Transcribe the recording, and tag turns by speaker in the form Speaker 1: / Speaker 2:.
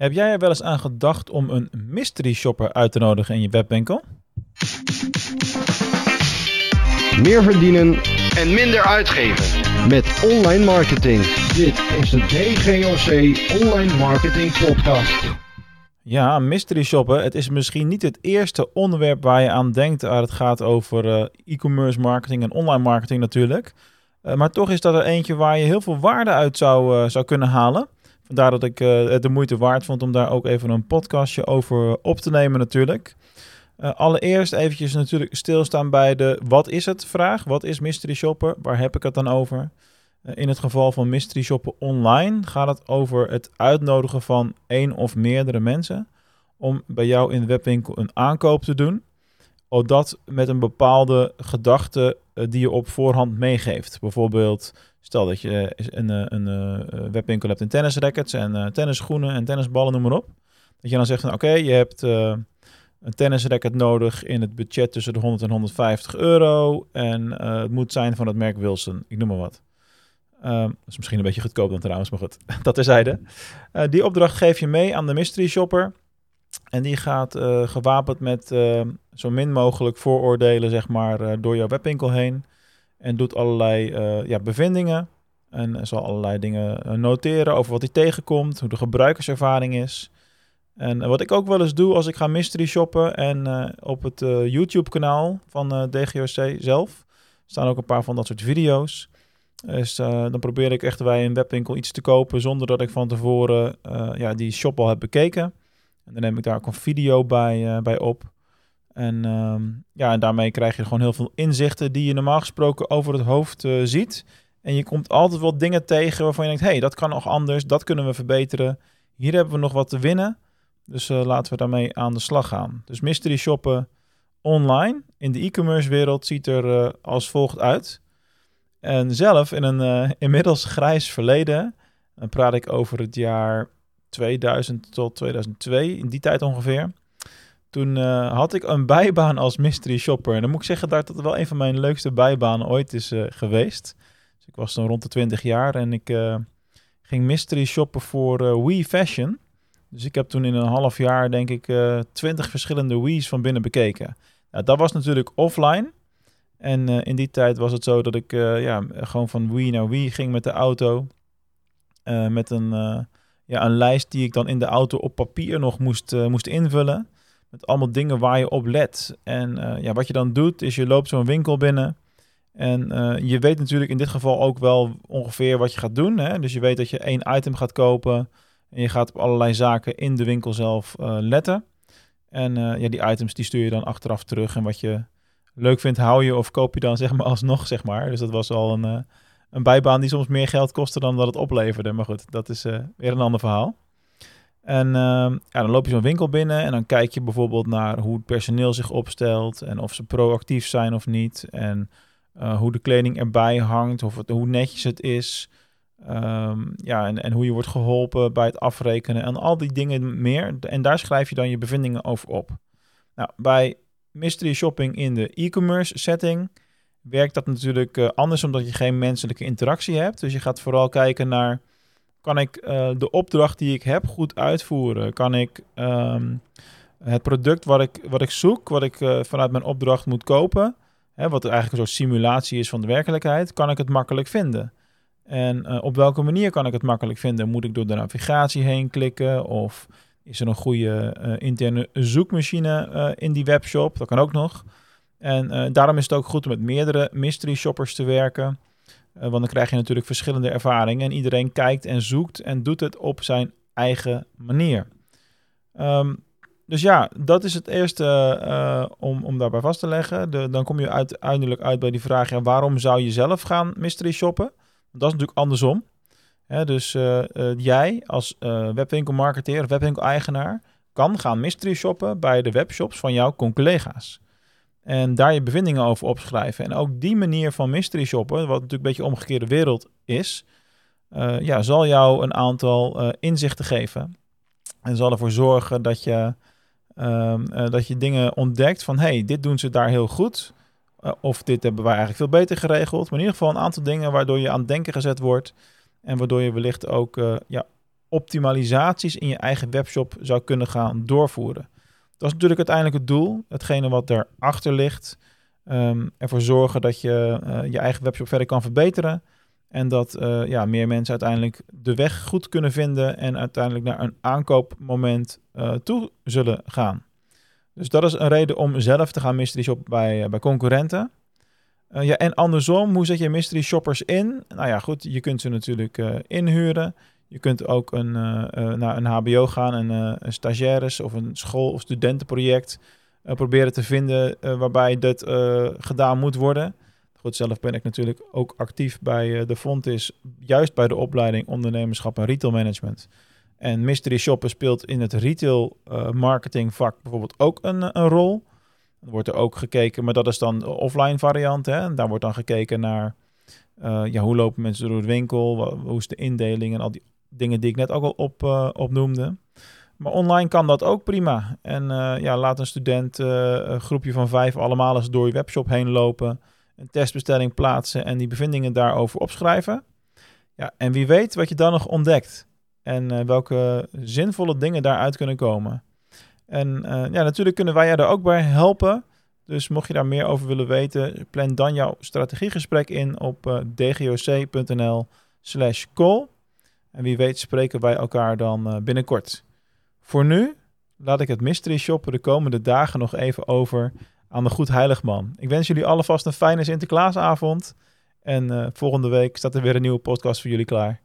Speaker 1: Heb jij er wel eens aan gedacht om een mystery shopper uit te nodigen in je webwinkel?
Speaker 2: Meer verdienen
Speaker 3: en minder uitgeven.
Speaker 2: met online marketing.
Speaker 4: Dit is de DGOC Online Marketing Podcast.
Speaker 1: Ja, mystery shoppen. Het is misschien niet het eerste onderwerp waar je aan denkt als het gaat over eh, e-commerce marketing en online marketing natuurlijk. Eh, maar toch is dat er eentje waar je heel veel waarde uit zou, eh, zou kunnen halen. Vandaar dat ik eh, het de moeite waard vond om daar ook even een podcastje over op te nemen natuurlijk. Eh, allereerst eventjes natuurlijk stilstaan bij de wat is het vraag. Wat is mystery shoppen? Waar heb ik het dan over? Eh, in het geval van mystery shoppen online gaat het over het uitnodigen van één of meerdere mensen om bij jou in de webwinkel een aankoop te doen. Of dat met een bepaalde gedachte die je op voorhand meegeeft. Bijvoorbeeld, stel dat je een, eh, een, eh, webwinkel hebt in tennisrackets en eh, tennisschoenen en tennisballen, noem maar op. Dat je dan zegt van oké, je hebt eh, een tennisracket nodig in het budget tussen de 100 en 150 euro. En eh, het moet zijn van het merk Wilson, ik noem maar wat. Ehm, dat is misschien een beetje goedkoop dan trouwens, maar goed, dat terzijde. Eh die opdracht geef je mee aan de mystery shopper. En die gaat eh, gewapend met eh, zo min mogelijk vooroordelen, zeg maar, eh, door jouw webwinkel heen. En doet allerlei eh, ja, bevindingen. En zal allerlei dingen eh, noteren over wat hij tegenkomt, hoe de gebruikerservaring is. En eh, wat ik ook wel eens doe als ik ga mystery shoppen en op het YouTube-kanaal van DGOC zelf staan ook een paar van dat soort video's. Dus dan probeer ik echt bij een webwinkel iets te kopen zonder dat ik van tevoren ja, die shop al heb bekeken. En dan neem ik daar ook een video bij, bij op. En, ehm, ja, en daarmee krijg je gewoon heel veel inzichten die je normaal gesproken over het hoofd eh, ziet. En je komt altijd wel dingen tegen waarvan je denkt, hé, hey, dat kan nog anders, dat kunnen we verbeteren. Hier hebben we nog wat te winnen. Dus eh, laten we daarmee aan de slag gaan. Dus mystery shoppen online in de e-commerce wereld ziet er eh, als volgt uit. En zelf in een eh, inmiddels grijs verleden, dan praat ik over het jaar 2000 tot 2002, in die tijd ongeveer. Toen eh, had ik een bijbaan als mystery shopper. En dan moet ik zeggen dat het wel een van mijn leukste bijbanen ooit is eh, geweest. Dus ik was dan rond de 20 jaar en ik eh, ging mystery shoppen voor Wii Fashion. Dus ik heb toen in een half jaar, denk ik, 20 verschillende Wii's van binnen bekeken. Nou, dat was natuurlijk offline. En in die tijd was het zo dat ik ja, gewoon van Wii naar Wii ging met de auto. Met een, ja, een lijst die ik dan in de auto op papier nog moest, moest invullen. Met allemaal dingen waar je op let. En eh, ja, wat je dan doet, is je loopt zo'n winkel binnen. En eh, je weet natuurlijk in dit geval ook wel ongeveer wat je gaat doen. Hè? Dus je weet dat je één item gaat kopen. En je gaat op allerlei zaken in de winkel zelf eh, letten. En ja, die items die stuur je dan achteraf terug. En wat je leuk vindt, hou je of koop je dan zeg maar alsnog, zeg maar. Dus dat was al een, een bijbaan die soms meer geld kostte dan dat het opleverde. Maar goed, dat is weer een ander verhaal. En ehm, ja, dan loop je zo'n winkel binnen en dan kijk je bijvoorbeeld naar hoe het personeel zich opstelt en of ze proactief zijn of niet. En eh, hoe de kleding erbij hangt, of hoe netjes het is. Ehm, ja, en, en hoe je wordt geholpen bij het afrekenen en al die dingen meer. En daar schrijf je dan je bevindingen over op. Nou, bij mystery shopping in de e-commerce setting werkt dat natuurlijk eh, anders omdat je geen menselijke interactie hebt. Dus je gaat vooral kijken naar, kan ik eh, de opdracht die ik heb goed uitvoeren? Kan ik ehm, het product wat ik, wat ik zoek, wat ik eh, vanuit mijn opdracht moet kopen, hè, wat eigenlijk een soort simulatie is van de werkelijkheid, kan ik het makkelijk vinden? En eh, op welke manier kan ik het makkelijk vinden? Moet ik door de navigatie heen klikken? Of is er een goede interne zoekmachine in die webshop? Dat kan ook nog. En daarom is het ook goed om met meerdere mystery shoppers te werken. Eh, want dan krijg je natuurlijk verschillende ervaringen. En iedereen kijkt en zoekt en doet het op zijn eigen manier. Ehm, dus ja, dat is het eerste eh, om, om daarbij vast te leggen. Dan kom je uiteindelijk uit bij die vraag: waarom zou je zelf gaan mystery shoppen? Dat is natuurlijk andersom. Dus eh, jij als webwinkelmarketeer, webwinkel-eigenaar, kan gaan mystery shoppen bij de webshops van jouw collega's. En daar je bevindingen over opschrijven. En ook die manier van mystery shoppen, wat natuurlijk een beetje omgekeerde wereld is, eh, ja, zal jou een aantal eh, inzichten geven. En zal ervoor zorgen dat je, ehm, eh, dat je dingen ontdekt van, hey, dit doen ze daar heel goed. Of dit hebben wij eigenlijk veel beter geregeld. Maar in ieder geval een aantal dingen waardoor je aan het denken gezet wordt. En waardoor je wellicht ook ja, optimalisaties in je eigen webshop zou kunnen gaan doorvoeren. Dat is natuurlijk uiteindelijk het doel. Hetgene wat erachter ligt. Um, ervoor zorgen dat je uh, je eigen webshop verder kan verbeteren. En dat uh, ja, meer mensen uiteindelijk de weg goed kunnen vinden en uiteindelijk naar een aankoopmoment uh, toe zullen gaan. Dus dat is een reden om zelf te gaan mystery shoppen bij, bij concurrenten. ja, en andersom, hoe zet je mystery shoppers in? Nou ja, goed, je kunt ze natuurlijk inhuren. Je kunt ook een, naar een HBO gaan en een stagiaires of een school- of studentenproject proberen te vinden waarbij dat gedaan moet worden. Goed, zelf ben ik natuurlijk ook actief bij de Fontis, juist bij de opleiding ondernemerschap en retail management. En mystery shoppen speelt in het retail uh, marketing vak bijvoorbeeld ook een, een rol. Er wordt er ook gekeken, maar dat is dan de offline variant. Hè? En daar wordt dan gekeken naar ja, hoe lopen mensen door het winkel, hoe is de indeling en al die dingen die ik net ook al op, opnoemde. Maar online kan dat ook prima. En ja, laat een student een groepje van vijf allemaal eens door je webshop heen lopen een testbestelling plaatsen en die bevindingen daarover opschrijven. Ja, en wie weet wat je dan nog ontdekt en welke zinvolle dingen daaruit kunnen komen. En ja, natuurlijk kunnen wij je daar ook bij helpen. Dus mocht je daar meer over willen weten, plan dan jouw strategiegesprek in op uh, dgoc.nl slash call. En wie weet spreken wij elkaar dan binnenkort. Voor nu laat ik het mystery shoppen de komende dagen nog even over aan de Goed Heiligman. Ik wens jullie alvast een fijne Sinterklaasavond. En uh, volgende week staat er weer een nieuwe podcast voor jullie klaar.